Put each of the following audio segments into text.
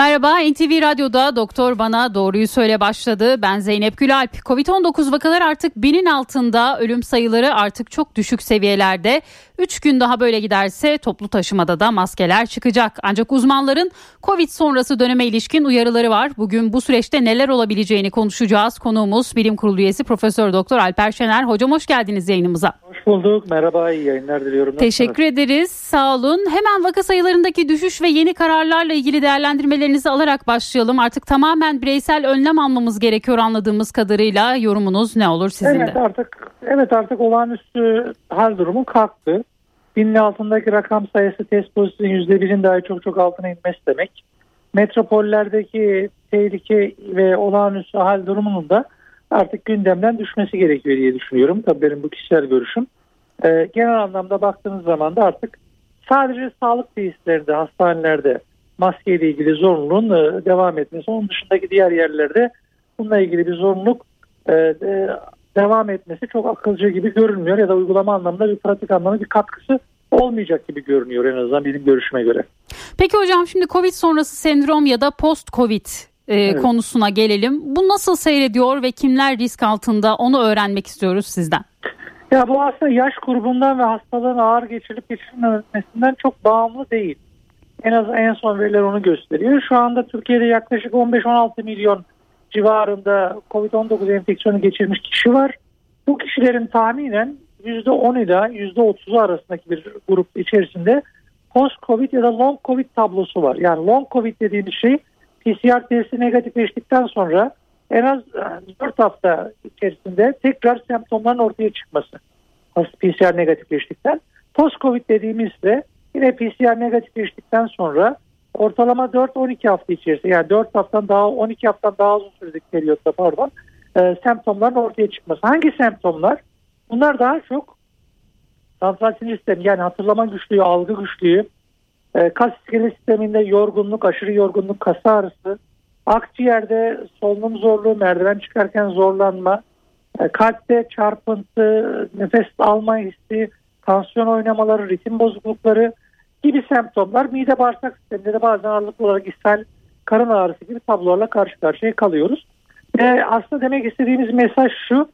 Merhaba NTV Radyo'da Doktor Bana Doğruyu Söyle başladı. Ben Zeynep Gülalp. Covid-19 vakalar artık binin altında, ölüm sayıları artık çok düşük seviyelerde. 3 gün daha böyle giderse toplu taşımada da maskeler çıkacak. Ancak uzmanların Covid sonrası döneme ilişkin uyarıları var. Bugün bu süreçte neler olabileceğini konuşacağız. Konuğumuz Bilim Kurulu üyesi Profesör Doktor Alper Şener. Hocam hoş geldiniz yayınımıza. Hoş bulduk. Merhaba, iyi yayınlar diliyorum. Teşekkür ederiz. Sağ olun. Hemen vaka sayılarındaki düşüş ve yeni kararlarla ilgili değerlendirmelerinizi alarak başlayalım. Artık tamamen bireysel önlem almamız gerekiyor anladığımız kadarıyla. Yorumunuz ne olur sizin evet, de? Artık, evet artık olağanüstü hal durumu kalktı. Binin altındaki rakam sayısı test pozitifinin %1'in dahi çok çok altına inmesi demek. Metropollerdeki tehlike ve olağanüstü hal durumunun da artık gündemden düşmesi gerekiyor diye düşünüyorum. Tabii benim bu kişisel görüşüm. Ee, genel anlamda baktığınız zaman da artık sadece sağlık tesislerinde, hastanelerde maske ile ilgili zorunluluğun e, devam etmesi. Onun dışındaki diğer yerlerde bununla ilgili bir zorunluluk e, e, devam etmesi çok akılcı gibi görünmüyor ya da uygulama anlamında bir pratik anlamda bir katkısı olmayacak gibi görünüyor en azından benim görüşüme göre. Peki hocam şimdi Covid sonrası sendrom ya da post Covid e, evet. konusuna gelelim. Bu nasıl seyrediyor ve kimler risk altında onu öğrenmek istiyoruz sizden. Ya bu aslında yaş grubundan ve hastalığın ağır geçirilip geçirilmemesinden çok bağımlı değil. En az en son veriler onu gösteriyor. Şu anda Türkiye'de yaklaşık 15-16 milyon civarında COVID-19 enfeksiyonu geçirmiş kişi var. Bu kişilerin tahminen %10 ila %30'u arasındaki bir grup içerisinde post-COVID ya da long COVID tablosu var. Yani long COVID dediğimiz şey PCR testi negatifleştikten sonra en az 4 hafta içerisinde tekrar semptomların ortaya çıkması. PCR negatifleştikten. Post-COVID dediğimiz de yine PCR negatifleştikten sonra ortalama 4-12 hafta içerisinde yani 4 haftadan daha 12 haftadan daha uzun sürdeki periyotta pardon e, semptomların ortaya çıkması. Hangi semptomlar? Bunlar daha çok santral sinir sistemi yani hatırlama güçlüğü, algı güçlüğü, e, kas iskelet sisteminde yorgunluk, aşırı yorgunluk, kas ağrısı, akciğerde solunum zorluğu, merdiven çıkarken zorlanma, e, kalpte çarpıntı, nefes alma hissi, tansiyon oynamaları, ritim bozuklukları gibi semptomlar mide bağırsak sisteminde de bazen ağırlıklı olarak ishal, karın ağrısı gibi tablolarla karşı karşıya kalıyoruz. E, aslında demek istediğimiz mesaj şu,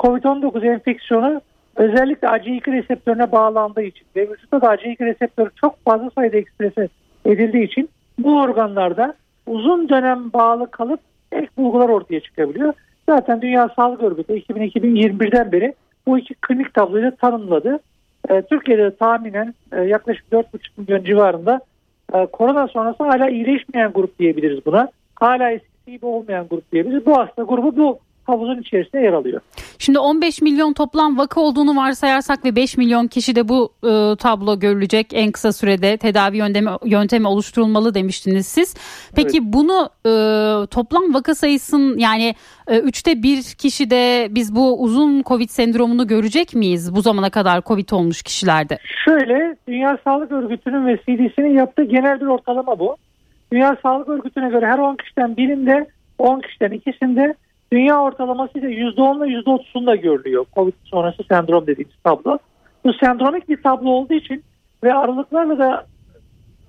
COVID-19 enfeksiyonu özellikle ACE2 reseptörüne bağlandığı için ve vücutta da ACE2 reseptörü çok fazla sayıda eksprese edildiği için bu organlarda uzun dönem bağlı kalıp ek bulgular ortaya çıkabiliyor. Zaten Dünya Sağlık Örgütü 2021'den beri bu iki klinik tabloyu da tanımladı. E, Türkiye'de tahminen e, yaklaşık 4,5 milyon civarında e, korona sonrası hala iyileşmeyen grup diyebiliriz buna. Hala eskisi gibi olmayan grup diyebiliriz. Bu hasta grubu bu havuzun içerisinde yer alıyor. Şimdi 15 milyon toplam vaka olduğunu varsayarsak ve 5 milyon kişi de bu e, tablo görülecek en kısa sürede tedavi yöntemi, yöntemi oluşturulmalı demiştiniz siz. Peki evet. bunu e, toplam vaka sayısının yani e, üçte bir kişide biz bu uzun Covid sendromunu görecek miyiz bu zamana kadar Covid olmuş kişilerde? Şöyle Dünya Sağlık Örgütü'nün ve CDC'nin yaptığı genel bir ortalama bu. Dünya Sağlık Örgütü'ne göre her 10 kişiden birinde 10 kişiden ikisinde Dünya ortalaması ise %10 ile %30'unda görülüyor. Covid sonrası sendrom dediğimiz tablo. Bu sendromik bir tablo olduğu için ve aralıklarla da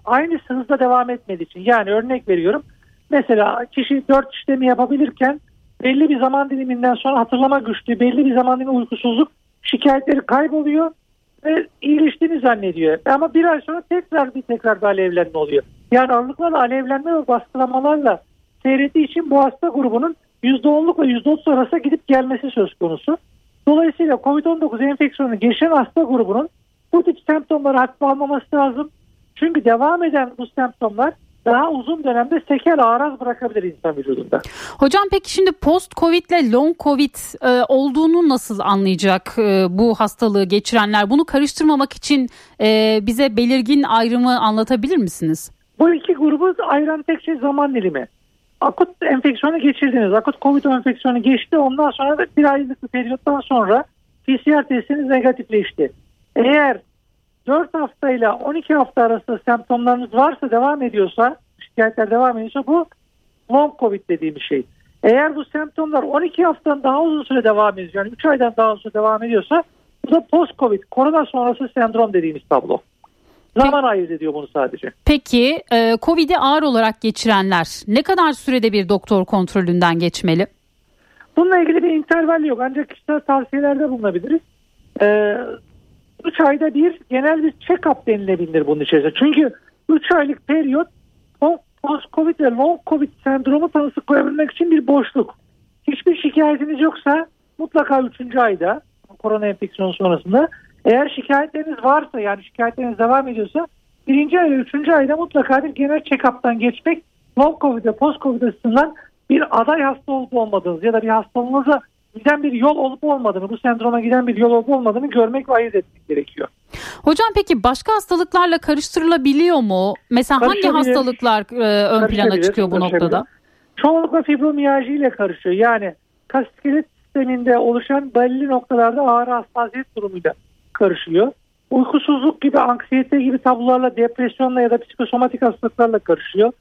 aynı hızda devam etmediği için. Yani örnek veriyorum. Mesela kişi 4 işlemi yapabilirken belli bir zaman diliminden sonra hatırlama güçlüğü, belli bir zaman dilimi uykusuzluk şikayetleri kayboluyor ve iyileştiğini zannediyor. Ama bir ay sonra tekrar bir tekrar bir alevlenme oluyor. Yani aralıklarla alevlenme ve baskılamalarla seyrettiği için bu hasta grubunun %10'lukla %30 arasında gidip gelmesi söz konusu. Dolayısıyla COVID-19 enfeksiyonu geçiren hasta grubunun bu tip semptomları hafife almaması lazım. Çünkü devam eden bu semptomlar daha uzun dönemde sekel araz bırakabilir insan vücudunda. Hocam peki şimdi post covid ile long covid e, olduğunu nasıl anlayacak e, bu hastalığı geçirenler? Bunu karıştırmamak için e, bize belirgin ayrımı anlatabilir misiniz? Bu iki grubu ayıran tek şey zaman dilimi akut enfeksiyonu geçirdiniz. Akut COVID enfeksiyonu geçti. Ondan sonra da bir aylık bir periyottan sonra PCR testiniz negatifleşti. Eğer 4 hafta ile 12 hafta arasında semptomlarınız varsa devam ediyorsa, şikayetler devam ediyorsa bu long COVID dediğimiz şey. Eğer bu semptomlar 12 haftadan daha uzun süre devam ediyor, yani 3 aydan daha uzun süre devam ediyorsa Bu da post-covid, korona sonrası sendrom dediğimiz tablo. Zaman ayırt ediyor bunu sadece. Peki e, Covid'i ağır olarak geçirenler ne kadar sürede bir doktor kontrolünden geçmeli? Bununla ilgili bir interval yok ancak kişisel tavsiyelerde bulunabiliriz. Ee, 3 ayda bir genel bir check-up denilebilir bunun içerisinde. Çünkü 3 aylık periyot post-covid ve long-covid sendromu tanısı koyabilmek için bir boşluk. Hiçbir şikayetiniz yoksa mutlaka 3. ayda korona enfeksiyonu sonrasında eğer şikayetleriniz varsa yani şikayetleriniz devam ediyorsa birinci ay ve üçüncü ayda mutlaka bir genel check-up'tan geçmek long covid ve post covid açısından bir aday hasta olup olmadığınız ya da bir hastalığınıza giden bir yol olup olmadığını, bu sendroma giden bir yol olup olmadığını görmek ve ayırt etmek gerekiyor. Hocam peki başka hastalıklarla karıştırılabiliyor mu? Mesela hangi hastalıklar e, ön plana çıkıyor bu noktada? Çoğunlukla fibromiyalji ile karışıyor. Yani kas iskelet sisteminde oluşan belli noktalarda ağrı hassasiyet durumuyla karışıyor. Uykusuzluk gibi, anksiyete gibi tablolarla, depresyonla ya da psikosomatik hastalıklarla karışıyor.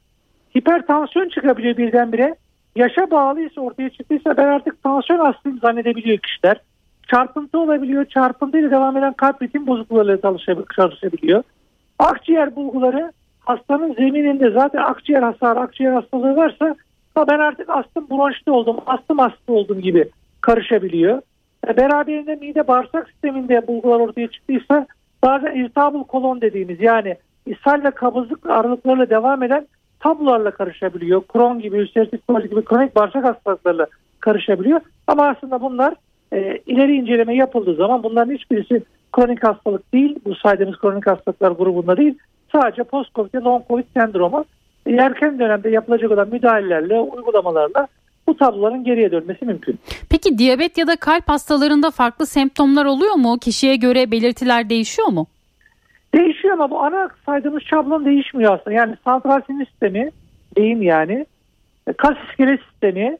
Hipertansiyon çıkabiliyor birdenbire. Yaşa bağlıysa ortaya çıktıysa ben artık tansiyon hastayım zannedebiliyor kişiler. Çarpıntı olabiliyor. Çarpıntıyla devam eden kalp ritim bozukluklarıyla çalışabiliyor. Akciğer bulguları hastanın zemininde zaten akciğer hasarı, akciğer hastalığı varsa ben artık astım bronşit oldum, astım hasta oldum gibi karışabiliyor. Beraberinde mide bağırsak sisteminde bulgular ortaya çıktıysa bazen irtabul kolon dediğimiz yani ishal ve kabızlık aralıklarıyla devam eden tablolarla karışabiliyor. Kron gibi, ülseratif kolit gibi kronik bağırsak hastalıklarıyla karışabiliyor. Ama aslında bunlar e, ileri inceleme yapıldığı zaman bunların hiçbirisi kronik hastalık değil. Bu saydığımız kronik hastalıklar grubunda değil. Sadece post-covid long-covid sendromu erken dönemde yapılacak olan müdahalelerle, uygulamalarla bu tabloların geriye dönmesi mümkün. Peki diyabet ya da kalp hastalarında farklı semptomlar oluyor mu? Kişiye göre belirtiler değişiyor mu? Değişiyor ama bu ana saydığımız şablon değişmiyor aslında. Yani santral sinir sistemi, beyin yani, kas iskelet sistemi,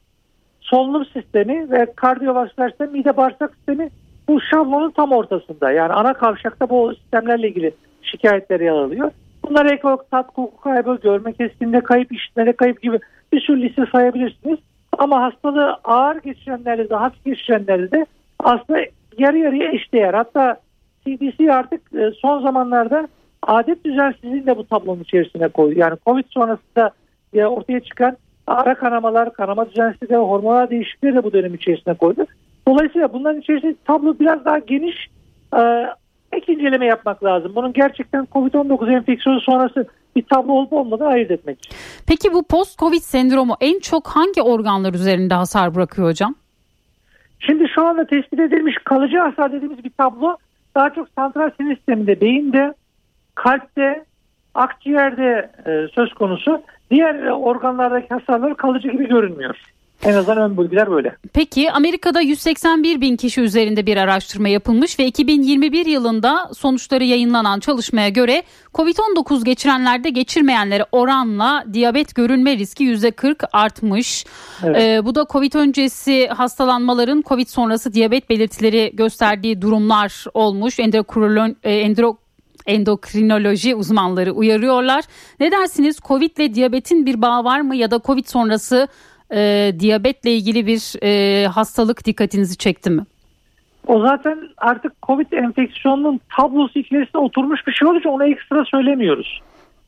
solunum sistemi ve kardiyovasküler sistemi, mide bağırsak sistemi bu şablonun tam ortasında. Yani ana kavşakta bu sistemlerle ilgili şikayetler yer alıyor. Bunlar ek olarak tat, koku kaybı, görme keskinliğinde kayıp, işitmede kayıp gibi bir sürü liste sayabilirsiniz. Ama hastalığı ağır geçirenlerde de hafif geçirenlerde de aslında yarı yarıya eşdeğer. Hatta CDC artık e, son zamanlarda adet düzensizliğini de bu tablonun içerisine koydu. Yani Covid sonrasında ortaya çıkan ara kanamalar, kanama düzensizliği ve hormonal değişiklikleri de bu dönem içerisine koydu. Dolayısıyla bunların içerisinde tablo biraz daha geniş e, ek inceleme yapmak lazım. Bunun gerçekten COVID-19 enfeksiyonu sonrası bir tablo olup olmadığını ayırt etmek için. Peki bu post-COVID sendromu en çok hangi organlar üzerinde hasar bırakıyor hocam? Şimdi şu anda tespit edilmiş kalıcı hasar dediğimiz bir tablo daha çok santral sinir sisteminde, beyinde, kalpte, akciğerde e, söz konusu. Diğer organlardaki hasarlar kalıcı gibi görünmüyor. En azından ön bilgiler böyle. Peki Amerika'da 181 bin kişi üzerinde bir araştırma yapılmış ve 2021 yılında sonuçları yayınlanan çalışmaya göre COVID-19 geçirenlerde geçirmeyenlere oranla diyabet görülme riski %40 artmış. Evet. Ee, bu da COVID öncesi hastalanmaların COVID sonrası diyabet belirtileri gösterdiği durumlar olmuş. Endokrinoloji endro endokrinoloji uzmanları uyarıyorlar. Ne dersiniz? Covid ile diyabetin bir bağı var mı ya da Covid sonrası e, diyabetle ilgili bir e, hastalık dikkatinizi çekti mi? O zaten artık Covid enfeksiyonunun tablosu içerisinde oturmuş bir şey olduğu için ona ekstra söylemiyoruz.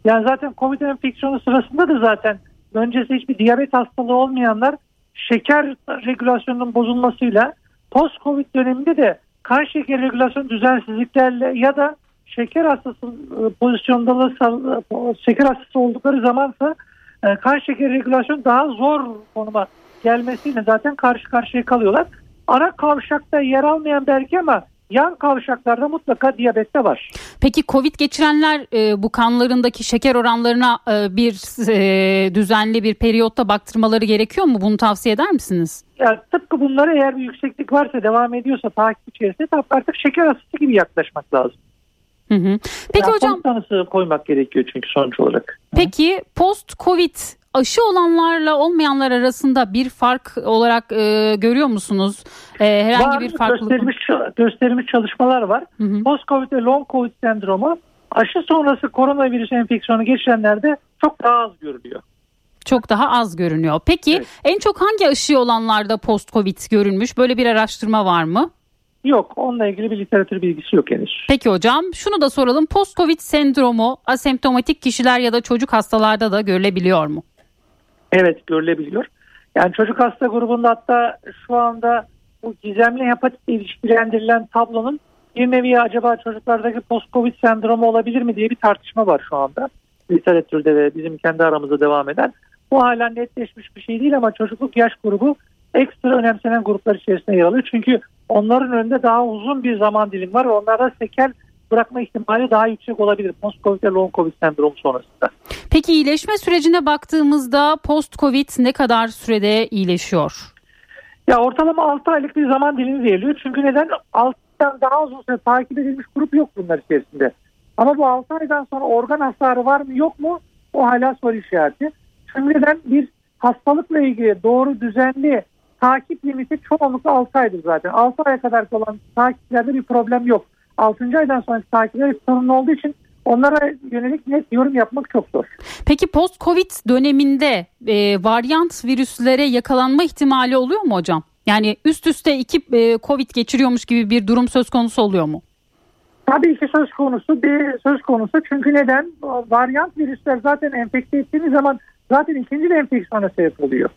Yani zaten Covid enfeksiyonu sırasında da zaten öncesi hiçbir diyabet hastalığı olmayanlar şeker regülasyonunun bozulmasıyla post Covid döneminde de kan şeker regülasyon düzensizliklerle ya da şeker hastası e, pozisyonda şeker hastası oldukları zamansa e, kan şeker regülasyon daha zor konuma gelmesiyle zaten karşı karşıya kalıyorlar. Ana kavşakta yer almayan belki ama yan kavşaklarda mutlaka diyabette var. Peki Covid geçirenler e, bu kanlarındaki şeker oranlarına e, bir e, düzenli bir periyotta baktırmaları gerekiyor mu? Bunu tavsiye eder misiniz? Ya, tıpkı bunlara eğer bir yükseklik varsa devam ediyorsa takip içerisinde artık şeker hastası gibi yaklaşmak lazım. Hı hı. Peki yani hocam tanısı koymak gerekiyor çünkü sonuç olarak. Peki post covid aşı olanlarla olmayanlar arasında bir fark olarak e, görüyor musunuz? E, herhangi var, bir farklılık gösterilmiş, gösterilmiş çalışmalar var. Post covid ve long covid sendromu aşı sonrası koronavirüs enfeksiyonu geçirenlerde çok daha az görülüyor. Çok daha az görünüyor. Peki evet. en çok hangi aşı olanlarda post covid görülmüş? Böyle bir araştırma var mı? Yok. Onunla ilgili bir literatür bilgisi yok henüz. Peki hocam şunu da soralım. Post-Covid sendromu asemptomatik kişiler ya da çocuk hastalarda da görülebiliyor mu? Evet görülebiliyor. Yani çocuk hasta grubunda hatta şu anda bu gizemli hepatitle ilişkilendirilen tablonun bir nevi acaba çocuklardaki post-covid sendromu olabilir mi diye bir tartışma var şu anda. Literatürde ve bizim kendi aramızda devam eden. Bu hala netleşmiş bir şey değil ama çocukluk yaş grubu ekstra önemsenen gruplar içerisinde yer alıyor. Çünkü onların önünde daha uzun bir zaman dilimi var ve onlarda sekel bırakma ihtimali daha yüksek olabilir post-covid ve long covid sendromu sonrasında. Peki iyileşme sürecine baktığımızda post-covid ne kadar sürede iyileşiyor? Ya ortalama 6 aylık bir zaman dilimi veriliyor. Çünkü neden? 6'dan daha uzun süre takip edilmiş grup yok bunlar içerisinde. Ama bu 6 aydan sonra organ hasarı var mı yok mu? O hala soru işareti. Çünkü neden? Bir hastalıkla ilgili doğru düzenli takip limiti çoğunlukla 6 aydır zaten. 6 aya kadar olan takiplerde bir problem yok. 6. aydan sonraki takipler sorunlu olduğu için onlara yönelik net yorum yapmak çok zor. Peki post-covid döneminde e, varyant virüslere yakalanma ihtimali oluyor mu hocam? Yani üst üste iki e, covid geçiriyormuş gibi bir durum söz konusu oluyor mu? Tabii ki söz konusu bir söz konusu çünkü neden? Varyant virüsler zaten enfekte ettiğiniz zaman zaten ikinci bir enfeksiyona sebep oluyor.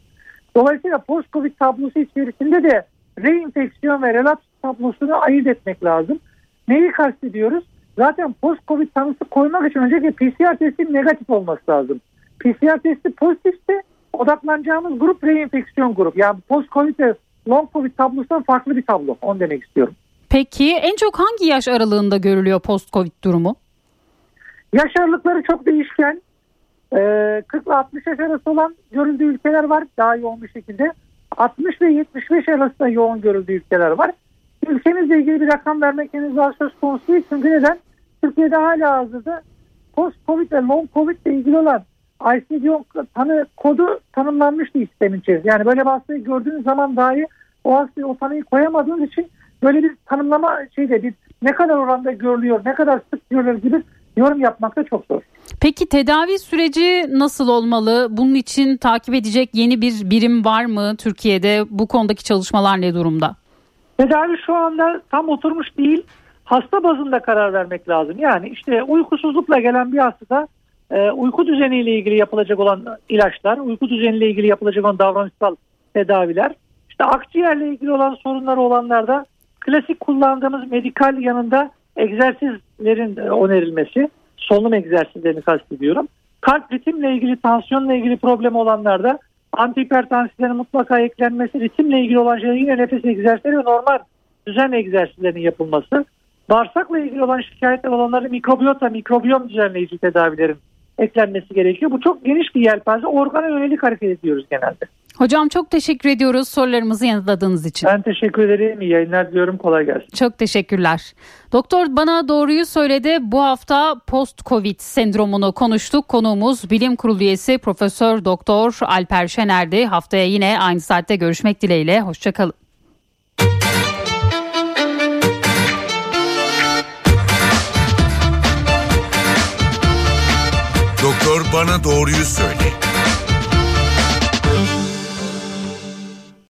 Dolayısıyla post-covid tablosu içerisinde de reinfeksiyon ve relaps tablosunu ayırt etmek lazım. Neyi kastediyoruz? Zaten post-covid tanısı koymak için öncelikle PCR testi negatif olması lazım. PCR testi pozitifse odaklanacağımız grup reinfeksiyon grup. Yani post-covid ve long covid tablosundan farklı bir tablo. Onu demek istiyorum. Peki en çok hangi yaş aralığında görülüyor post-covid durumu? Yaş aralıkları çok değişken. Ee, 40 ile 60 yaş arası olan görüldüğü ülkeler var daha yoğun bir şekilde. 60 ve 75 arasında yoğun görüldüğü ülkeler var. Ülkemizle ilgili bir rakam vermek henüz daha söz konusu değil. Çünkü neden? Türkiye'de hala hazırda post-covid ve long-covid ile ilgili olan ICD-10 tanı kodu tanımlanmış değil sistemin içerisinde. Yani böyle bir hastayı gördüğünüz zaman dahi o hastayı o tanıyı koyamadığınız için böyle bir tanımlama şeyde bir ne kadar oranda görülüyor, ne kadar sık görülür gibi yorum yapmak da çok zor. Peki tedavi süreci nasıl olmalı? Bunun için takip edecek yeni bir birim var mı Türkiye'de? Bu konudaki çalışmalar ne durumda? Tedavi şu anda tam oturmuş değil. Hasta bazında karar vermek lazım. Yani işte uykusuzlukla gelen bir hastada e, uyku düzeniyle ilgili yapılacak olan ilaçlar, uyku düzeniyle ilgili yapılacak olan davranışsal tedaviler, işte akciğerle ilgili olan sorunları olanlarda klasik kullandığımız medikal yanında egzersizlerin önerilmesi, solunum egzersizlerini kastediyorum. Kalp ritimle ilgili, tansiyonla ilgili problem olanlarda antihipertansiyonların mutlaka eklenmesi, ritimle ilgili olan şeyler yine nefes egzersizleri ve normal düzen egzersizlerinin yapılması. Bağırsakla ilgili olan şikayetler olanların mikrobiyota, mikrobiyom düzenleyici tedavilerin eklenmesi gerekiyor. Bu çok geniş bir yelpaze. Organa yönelik hareket ediyoruz genelde. Hocam çok teşekkür ediyoruz sorularımızı yanıtladığınız için. Ben teşekkür ederim. İyi yayınlar diliyorum. Kolay gelsin. Çok teşekkürler. Doktor bana doğruyu söyledi. Bu hafta post-covid sendromunu konuştuk. Konuğumuz Bilim Kurulu üyesi Profesör Doktor Alper Şener'di. Haftaya yine aynı saatte görüşmek dileğiyle. Hoşçakalın. Doktor bana doğruyu söyle.